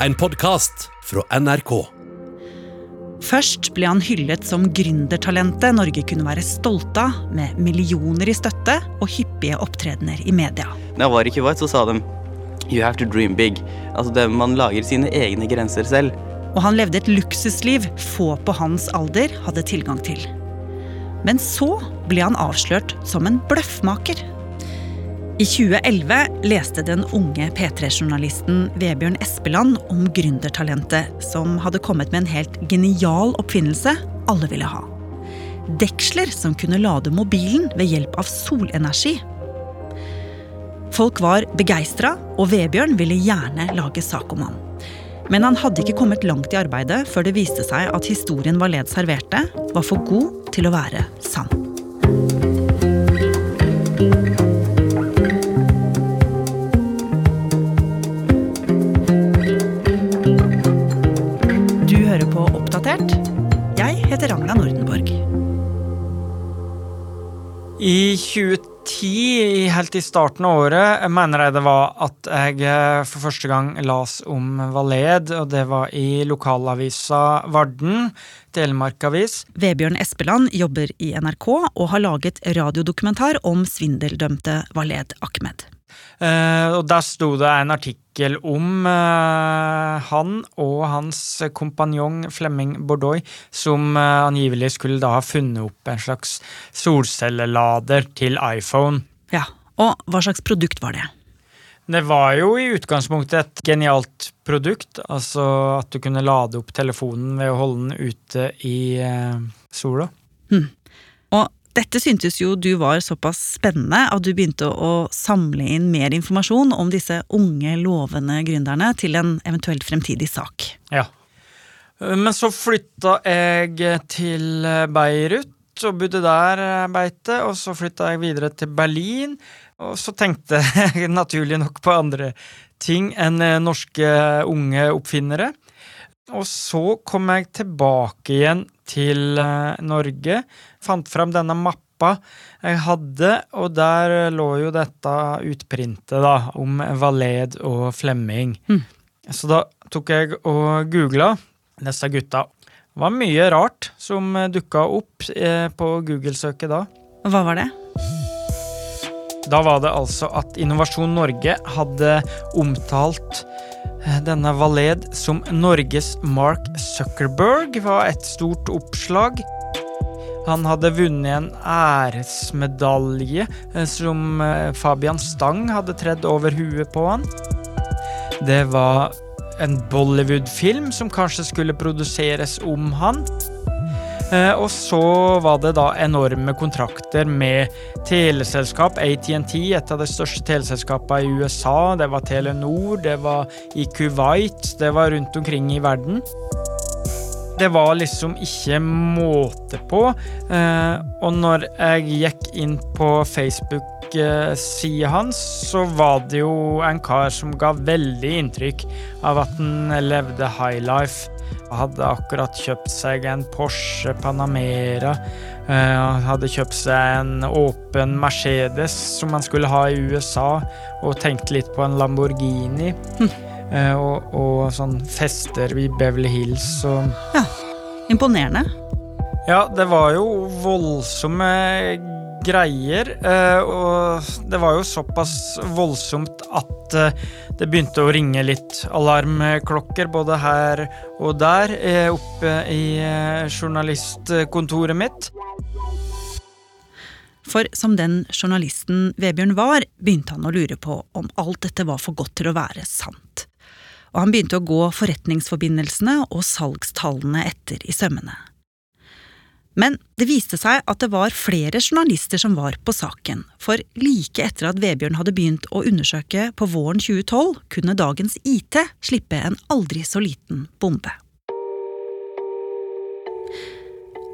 en podkast fra NRK. Først ble han hyllet som gründertalentet Norge kunne være stolt av, med millioner i støtte og hyppige opptredener i media. Når jeg var i Kuwait, så sa de You have to dream big. Altså det, Man lager sine egne grenser selv. Og han levde et luksusliv få på hans alder hadde tilgang til. Men så ble han avslørt som en bløffmaker. I 2011 leste den unge P3-journalisten Vebjørn Espeland om gründertalentet som hadde kommet med en helt genial oppfinnelse alle ville ha. Deksler som kunne lade mobilen ved hjelp av solenergi. Folk var begeistra, og Vebjørn ville gjerne lage sak om han. Men han hadde ikke kommet langt i arbeidet før det viste seg at historien Valed serverte, var for god til å være sann. Oppdatert. Jeg heter Ragna Nordenborg. I 2010, helt i starten av året, mener jeg det var at jeg eh, for første gang las om Valed, og det var i lokalavisa Varden, Telemarkavis. Vebjørn Espeland jobber i NRK og har laget radiodokumentar om svindeldømte Valed Ahmed. Uh, og der sto det en artikkel om uh, han og hans kompanjong Flemming Bordeaux, som uh, angivelig skulle da ha funnet opp en slags solcellelader til iPhone. Ja, Og hva slags produkt var det? Det var jo i utgangspunktet et genialt produkt, altså at du kunne lade opp telefonen ved å holde den ute i uh, sola. Og dette syntes jo du var såpass spennende at du begynte å samle inn mer informasjon om disse unge, lovende gründerne til en eventuelt fremtidig sak. Ja. Men så flytta jeg til Beirut og bodde der eh, beite, og så flytta jeg videre til Berlin. Og så tenkte jeg naturlig nok på andre ting enn eh, norske unge oppfinnere. Og så kom jeg tilbake igjen til eh, Norge, fant fram denne mappa jeg hadde, og der lå jo dette utprintet da, om Valed og Flemming. Så da tok jeg og googla disse gutta. Det var mye rart som dukka opp eh, på Google-søket da. Hva var det? Da var det altså at Innovasjon Norge hadde omtalt denne Valed som Norges Mark Zuckerberg, var et stort oppslag. Han hadde vunnet en æresmedalje eh, som eh, Fabian Stang hadde tredd over huet på han. Det var en Bollywood-film som kanskje skulle produseres om han. Eh, Og så var det da enorme kontrakter med teleselskap. ATNT, et av de største teleselskapene i USA. Det var Telenor, det var i Kuwait, det var rundt omkring i verden. Det var liksom ikke måte på. Eh, og når jeg gikk inn på Facebook-sida hans, så var det jo en kar som ga veldig inntrykk av at han levde high life. Hadde akkurat kjøpt seg en Porsche Panamera. eh, Han hadde kjøpt seg en åpen Mercedes som han skulle ha i USA, og tenkte litt på en Lamborghini. Hm. Og, og sånn fester i Beverly Hills og Ja, imponerende. ja, det var jo voldsomme greier, eh, og det var jo såpass voldsomt at eh, det begynte å ringe litt alarmklokker både her og der, eh, oppe i journalistkontoret mitt. For som den journalisten Vebjørn var, begynte han å lure på om alt dette var for godt til å være sant. Og han begynte å gå forretningsforbindelsene og salgstallene etter i sømmene. Men det viste seg at det var flere journalister som var på saken, for like etter at Vebjørn hadde begynt å undersøke på våren 2012, kunne dagens IT slippe en aldri så liten bombe.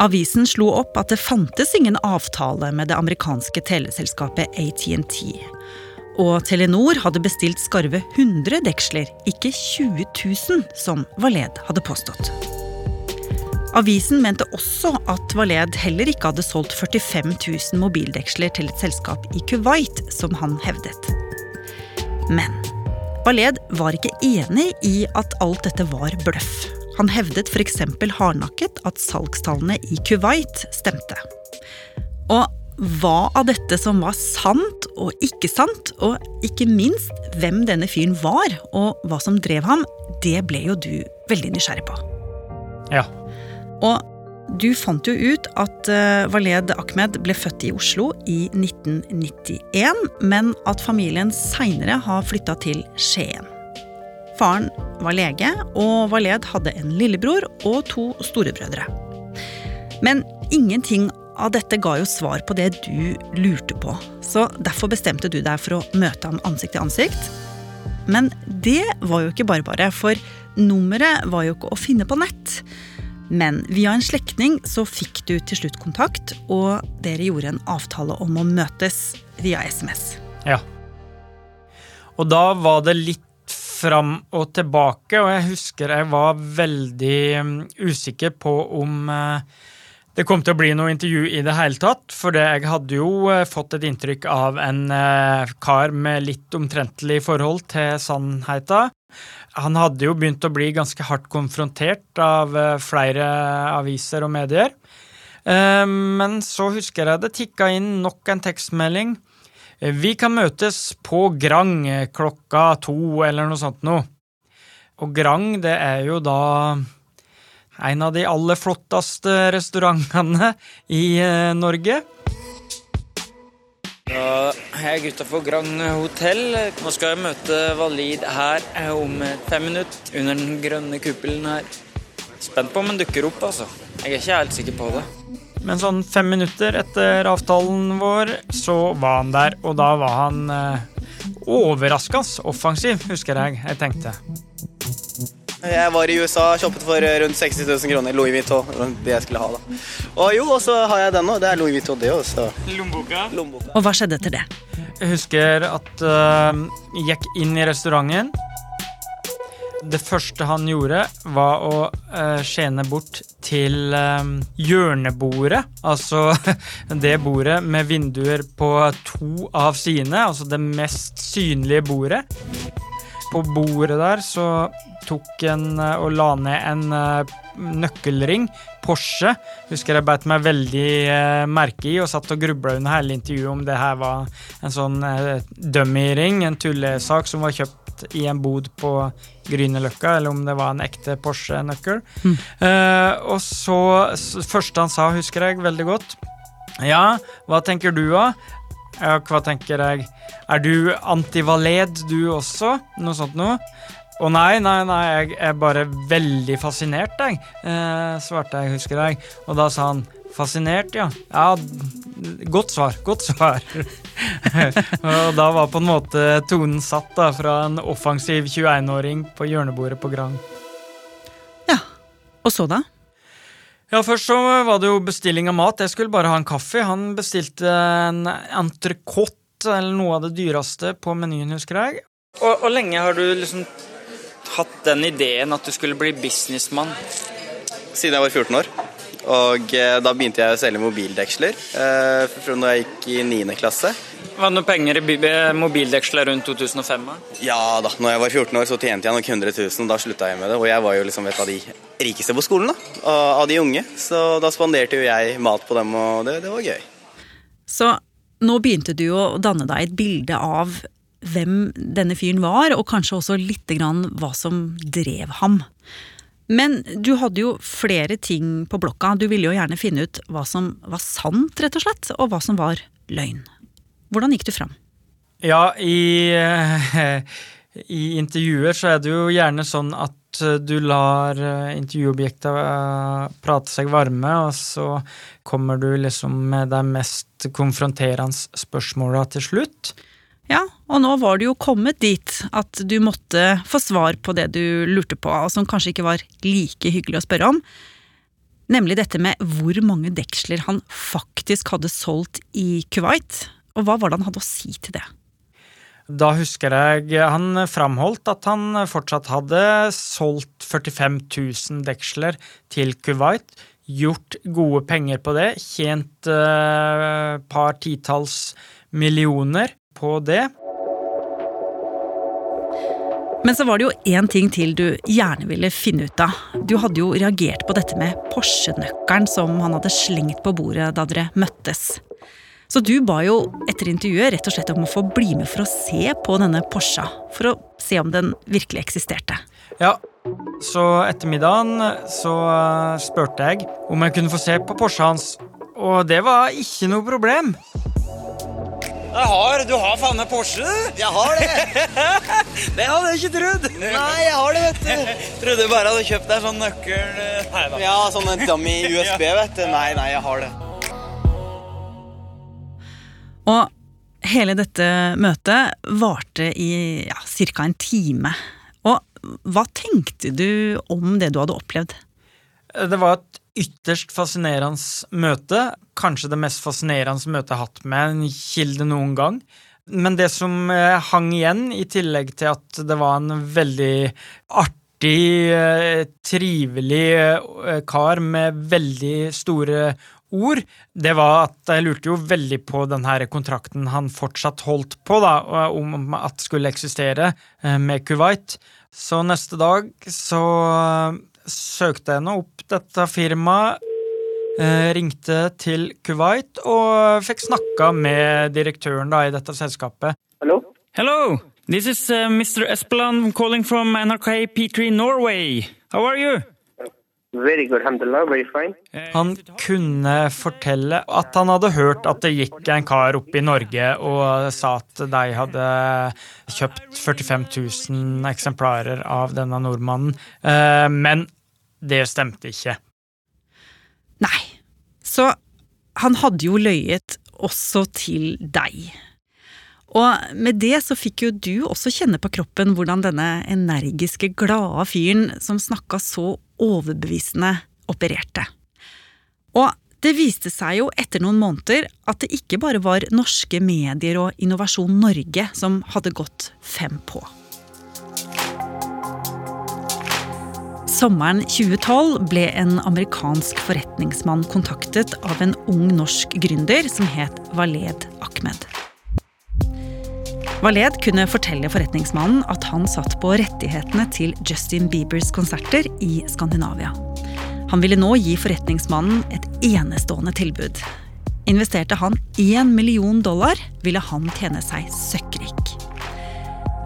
Avisen slo opp at det fantes ingen avtale med det amerikanske teleselskapet ATNT. Og Telenor hadde bestilt skarve 100 deksler, ikke 20 000, som Valed hadde påstått. Avisen mente også at Valed heller ikke hadde solgt 45 000 mobildeksler til et selskap i Kuwait, som han hevdet. Men Valed var ikke enig i at alt dette var bløff. Han hevdet f.eks. hardnakket at salgstallene i Kuwait stemte. Og hva av dette som var sant og ikke sant, og ikke minst hvem denne fyren var, og hva som drev ham, det ble jo du veldig nysgjerrig på. Ja. Og du fant jo ut at Valed Waled Ahmed ble født i Oslo i 1991, men at familien seinere har flytta til Skien. Faren var lege, og Waled hadde en lillebror og to storebrødre. Men ingenting av dette ga jo svar på det du lurte på, så derfor bestemte du deg for å møte ham ansikt til ansikt. Men det var jo ikke bare bare, for nummeret var jo ikke å finne på nett. Men via en slektning så fikk du til slutt kontakt, og dere gjorde en avtale om å møtes via SMS. Ja. Og da var det litt fram og tilbake, og jeg husker jeg var veldig um, usikker på om uh, det kom til å bli noe intervju i det hele tatt, for jeg hadde jo uh, fått et inntrykk av en uh, kar med litt omtrentlig forhold til sannheten. Han hadde jo begynt å bli ganske hardt konfrontert av flere aviser og medier. Men så husker jeg det tikka inn nok en tekstmelding vi kan møtes på Grang klokka to, eller noe sånt noe. Og Grang, det er jo da en av de aller flotteste restaurantene i eh, Norge. Da er jeg utafor Grand hotell. Nå skal jeg møte Valid her eh, om fem minutter under den grønne kuppelen her. Spent på om han dukker opp, altså. Jeg er ikke helt sikker på det. Men sånn fem minutter etter avtalen vår, så var han der. Og da var han eh, overraskende offensiv, husker jeg jeg tenkte. Jeg var i USA, og shoppet for rundt 60 000 kroner. Louis Vuitton. Det jeg skulle ha, da. Og jo, og så har jeg den nå. Det er Louis Vuitton, det også. Lommeboka. Lommeboka. Og hva skjedde etter det? Jeg husker at uh, jeg gikk inn i restauranten. Det første han gjorde, var å uh, skjene bort til um, hjørnebordet. Altså det bordet med vinduer på to av sine, altså det mest synlige bordet. På bordet der så tok en uh, og la ned en uh, nøkkelring. Porsche. Husker jeg beit meg veldig merke i og satt og grubla under hele intervjuet om det her var en sånn dummy-ring, en tullesak som var kjøpt i en bod på Grünerløkka, eller om det var en ekte Porsche-nøkkel. Mm. Uh, og så, første han sa, husker jeg veldig godt. Ja, hva tenker du, da? Ja, hva tenker jeg? Er du antivaled, du også? Noe sånt noe? Å nei, nei, nei, jeg er bare veldig fascinert, jeg, eh, svarte jeg, husker jeg. Og da sa han fascinert, ja. Ja, godt svar, godt svar. og da var på en måte tonen satt da, fra en offensiv 21-åring på hjørnebordet på Grand. Ja, og så da? Ja, Først så var det jo bestilling av mat. Jeg skulle bare ha en kaffe. Han bestilte en entrecôte, eller noe av det dyreste, på menyen, husker jeg. Og, og lenge har du liksom hatt den ideen at du skulle bli businessmann? Siden jeg var 14 år. Og eh, da begynte jeg å selge mobildeksler eh, fra når jeg gikk i 9. klasse. Var det noe penger i mobildeksler rundt 2005? Da? Ja da, når jeg var 14 år så tjente jeg nok 100 000, og da slutta jeg med det. Og jeg var jo liksom et av de rikeste på skolen, da, av de unge. Så da spanderte jo jeg mat på dem, og det, det var gøy. Så nå begynte du å danne deg et bilde av hvem denne fyren var, og kanskje også lite grann hva som drev ham. Men du hadde jo flere ting på blokka. Du ville jo gjerne finne ut hva som var sant, rett og slett, og hva som var løgn. Hvordan gikk du fram? Ja, i, i intervjuer så er det jo gjerne sånn at du lar intervjuobjekta eh, prate seg varme, og så kommer du liksom med de mest konfronterende spørsmåla til slutt. Ja, og nå var du jo kommet dit at du måtte få svar på det du lurte på, og som kanskje ikke var like hyggelig å spørre om. Nemlig dette med hvor mange deksler han faktisk hadde solgt i Kuwait. Og hva var det han hadde å si til det? Da husker jeg han framholdt at han fortsatt hadde solgt 45 000 deksler til Kuwait. Gjort gode penger på det. Tjent et uh, par titalls millioner på det. Men så var det jo én ting til du gjerne ville finne ut av. Du hadde jo reagert på dette med Porsche-nøkkelen som han hadde slengt på bordet da dere møttes. Så du ba jo etter intervjuet rett og slett om å få bli med for å se på denne Porscha. For å se om den virkelig eksisterte. Ja, så etter middagen så eh, spurte jeg om jeg kunne få se på Porscha hans, og det var ikke noe problem. Jeg har, du har faen meg Porsche, du! Jeg har det! Det hadde jeg ikke trodd! Nei, jeg har det, vet du. Trodde du bare hadde kjøpt deg sånn nøkkel Nei da. Ja, sånn en dummy USB, vet du. Nei, nei, jeg har det. Og hele dette møtet varte i ja, ca. en time. Og hva tenkte du om det du hadde opplevd? Det var et ytterst fascinerende møte. Kanskje det mest fascinerende møtet jeg har hatt med en kilde noen gang. Men det som eh, hang igjen, i tillegg til at det var en veldig artig, eh, trivelig eh, kar med veldig store ord, det var at jeg lurte jo veldig på den her kontrakten han fortsatt holdt på, da, om at skulle eksistere med Kuwait. Så neste dag så søkte henne opp dette firmaet, eh, ringte til Kuwait og fikk snakka med direktøren da, i dette selskapet. Hello? Hello, this is uh, Mr. Espeland calling from NRK P3 Norway. How are you? Very good, alhamdulillah, very fine. Han kunne fortelle at han hadde hørt at det gikk en kar opp i Norge og sa at de hadde kjøpt 45 000 eksemplarer av denne nordmannen, Eh, men det stemte ikke. Nei. Så han hadde jo løyet også til deg. Og med det så fikk jo du også kjenne på kroppen hvordan denne energiske, glade fyren som snakka så overbevisende, opererte. Og det viste seg jo etter noen måneder at det ikke bare var norske medier og Innovasjon Norge som hadde gått fem på. Sommeren 2012 ble en amerikansk forretningsmann kontaktet av en ung norsk gründer som het Valed Ahmed. Valed kunne fortelle forretningsmannen at han satt på rettighetene til Justin Biebers konserter i Skandinavia. Han ville nå gi forretningsmannen et enestående tilbud. Investerte han én million dollar, ville han tjene seg søkkrik.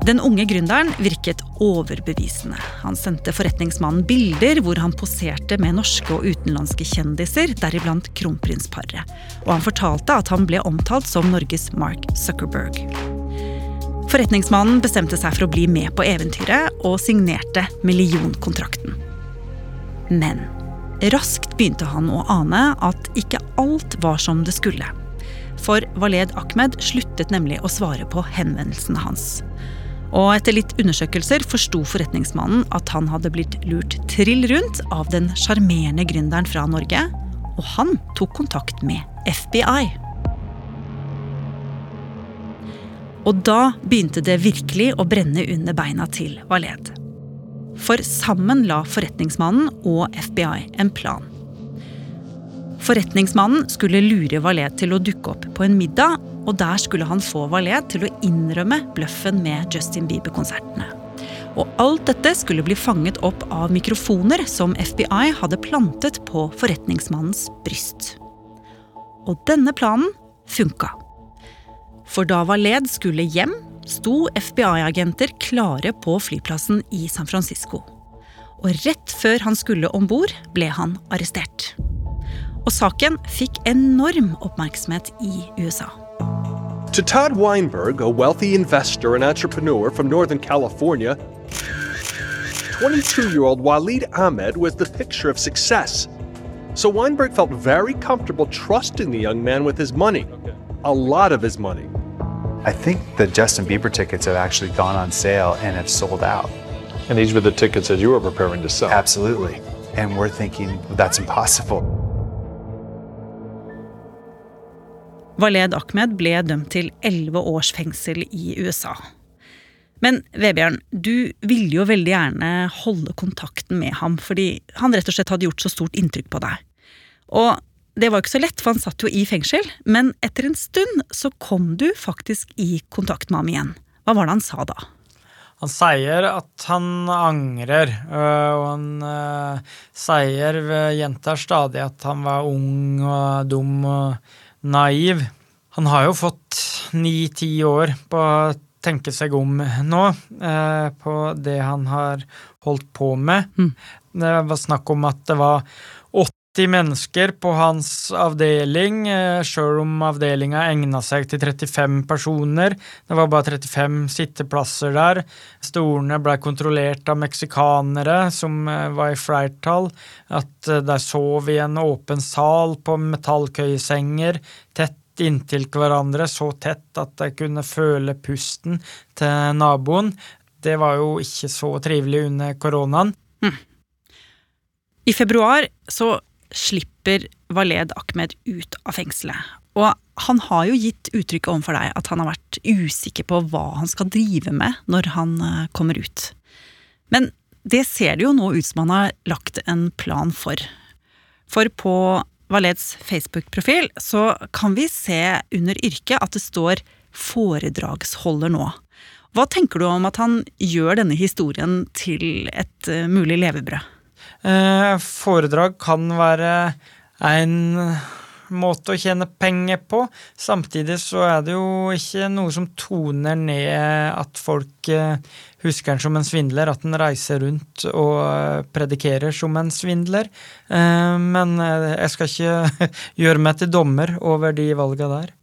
Den unge gründeren virket overbevisende. Han sendte forretningsmannen bilder hvor han poserte med norske og utenlandske kjendiser, deriblant kronprinsparet. Og han fortalte at han ble omtalt som Norges Mark Zuckerberg. Forretningsmannen bestemte seg for å bli med på eventyret, og signerte millionkontrakten. Men raskt begynte han å ane at ikke alt var som det skulle. For Valed Ahmed sluttet nemlig å svare på henvendelsene hans. Og etter litt undersøkelser forsto forretningsmannen at han hadde blitt lurt trill rundt av den sjarmerende gründeren fra Norge, og han tok kontakt med FBI. Og da begynte det virkelig å brenne under beina til Valed. For sammen la forretningsmannen og FBI en plan. Forretningsmannen skulle lure Valed til å dukke opp på en middag, og der skulle han få Valet til å innrømme bløffen med Justin Bieber-konsertene. Og alt dette skulle bli fanget opp av mikrofoner som FBI hadde plantet på forretningsmannens bryst. Og denne planen funka. For da Valed skulle hjem, sto FBI-agenter klare på flyplassen i San Francisco. Og rett før han skulle om bord, ble han arrestert. Og saken fikk enorm oppmerksomhet i USA. To Todd Weinberg, a wealthy investor and entrepreneur from Northern California, 22 year old Waleed Ahmed was the picture of success. So Weinberg felt very comfortable trusting the young man with his money. A lot of his money. I think the Justin Bieber tickets have actually gone on sale and have sold out. And these were the tickets that you were preparing to sell. Absolutely. And we're thinking that's impossible. Valed Ahmed ble dømt til elleve års fengsel i USA. Men Vebjørn, du ville jo veldig gjerne holde kontakten med ham, fordi han rett og slett hadde gjort så stort inntrykk på deg. Og det var jo ikke så lett, for han satt jo i fengsel, men etter en stund så kom du faktisk i kontakt med ham igjen. Hva var det han sa da? Han sier at han angrer, øh, og han øh, sier ved gjentar stadig at han var ung og dum og naiv. Han har jo fått ni-ti år på å tenke seg om nå, eh, på det han har holdt på med. Det var snakk om at det var 80 mennesker på hans avdeling, eh, sjøl om avdelinga egna seg til 35 personer. Det var bare 35 sitteplasser der. Stolene ble kontrollert av meksikanere, som eh, var i flertall. At eh, de sov i en åpen sal på metallkøyesenger, tett inntil hverandre, så tett at de kunne føle pusten til naboen. Det var jo ikke så trivelig under koronaen. I februar så slipper Valed Ahmed ut av fengselet. Og han har jo gitt uttrykk overfor deg at han har vært usikker på hva han skal drive med når han eh, kommer ut. Men det ser det jo nå ut som han har lagt en plan for. For på Valeds Facebook-profil så kan vi se under yrket at det står 'foredragsholder' nå. Hva tenker du om at han gjør denne historien til et eh, mulig levebrød? Eh, foredrag kan være en måte å tjene penger på. Samtidig så er det jo ikke noe som toner ned at folk eh, husker en som en svindler, at en reiser rundt og eh, predikerer som en svindler. Men jeg skal ikke gjøre meg til dommer over de valga der.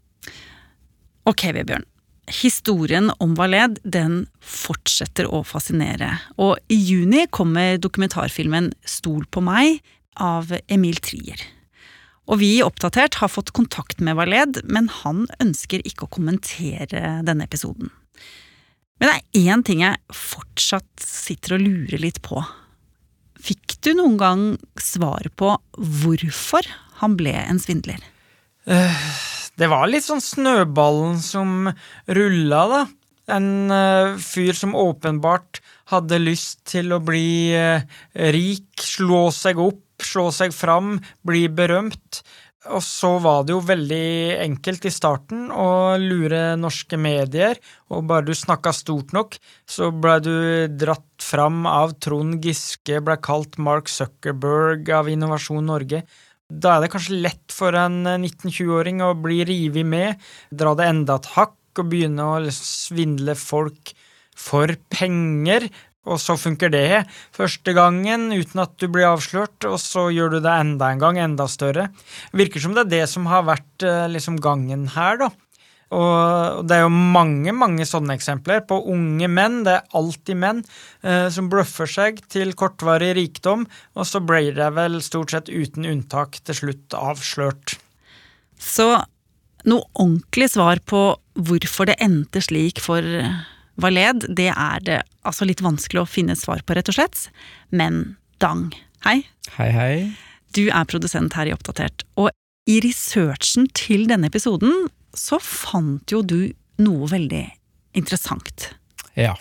Ok, Vebjørn. Historien om Valed den fortsetter å fascinere. Og i juni kommer dokumentarfilmen Stol på meg av Emil Trier. Og vi Oppdatert har fått kontakt med Valed, men han ønsker ikke å kommentere denne episoden. Men det er én ting jeg fortsatt sitter og lurer litt på. Fikk du noen gang svar på hvorfor han ble en svindler? Det var litt sånn snøballen som rulla, da. En uh, fyr som åpenbart hadde lyst til å bli uh, rik, slå seg opp, slå seg fram, bli berømt. Og så var det jo veldig enkelt i starten å lure norske medier, og bare du snakka stort nok, så blei du dratt fram av Trond Giske, blei kalt Mark Zuckerberg av Innovasjon Norge. Da er det kanskje lett for en 19-20-åring å bli revet med, dra det enda et hakk og begynne å svindle folk for penger. Og så funker det første gangen uten at du blir avslørt, og så gjør du det enda en gang, enda større. Virker som det er det som har vært eh, liksom gangen her, da. Og det er jo mange mange sånne eksempler på unge menn, det er alltid menn, eh, som bløffer seg til kortvarig rikdom, og så blir det vel stort sett uten unntak til slutt avslørt. Så noe ordentlig svar på hvorfor det endte slik for Valed, det er det altså litt vanskelig å finne svar på, rett og slett. Men Dang, hei. Hei, hei. Du er produsent her i Oppdatert, og i researchen til denne episoden så fant jo du noe veldig interessant. Ja.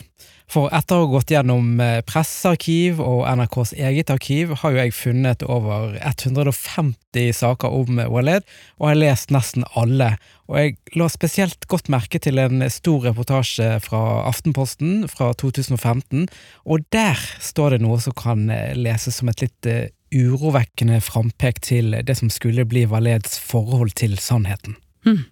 For etter å ha gått gjennom eh, pressearkiv og NRKs eget arkiv, har jo jeg funnet over 150 saker om Waled, og har lest nesten alle. Og jeg la spesielt godt merke til en stor reportasje fra Aftenposten fra 2015, og der står det noe som kan eh, leses som et litt eh, urovekkende frampek til det som skulle bli Waleds forhold til sannheten. Hmm.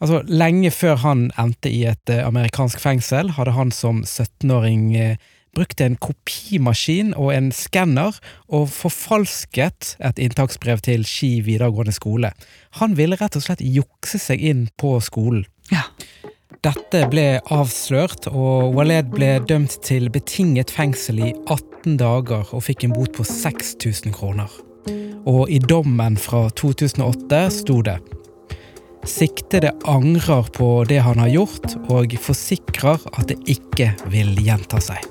Altså, Lenge før han endte i et eh, amerikansk fengsel, hadde han som 17-åring eh, brukt en kopimaskin og en skanner og forfalsket et inntaksbrev til Ski videregående skole. Han ville rett og slett jukse seg inn på skolen. Ja. Dette ble avslørt, og Waled ble dømt til betinget fengsel i 18 dager og fikk en bot på 6000 kroner. Og i dommen fra 2008 sto det Siktede angrer på det han har gjort, og forsikrer at det ikke vil gjenta seg.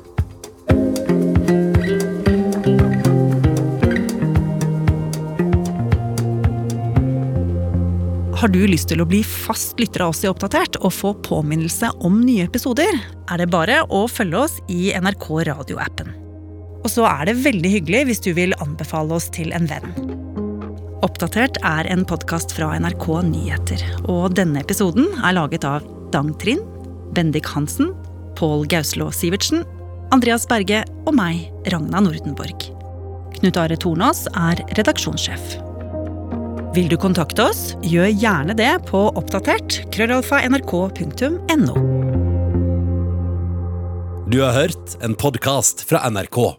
Har du lyst til å bli fast lytter av oss i Oppdatert og få påminnelse om nye episoder, er det bare å følge oss i NRK radioappen. Og så er det veldig hyggelig hvis du vil anbefale oss til en venn. Oppdatert er en podkast fra NRK Nyheter, og denne episoden er laget av Dang Trind, Bendik Hansen, Pål Gauslå Sivertsen, Andreas Berge og meg, Ragna Nordenborg. Knut Are Tornås er redaksjonssjef. Vil du kontakte oss, gjør gjerne det på oppdatert krøllalfa nrk.no. Du har hørt en podkast fra NRK.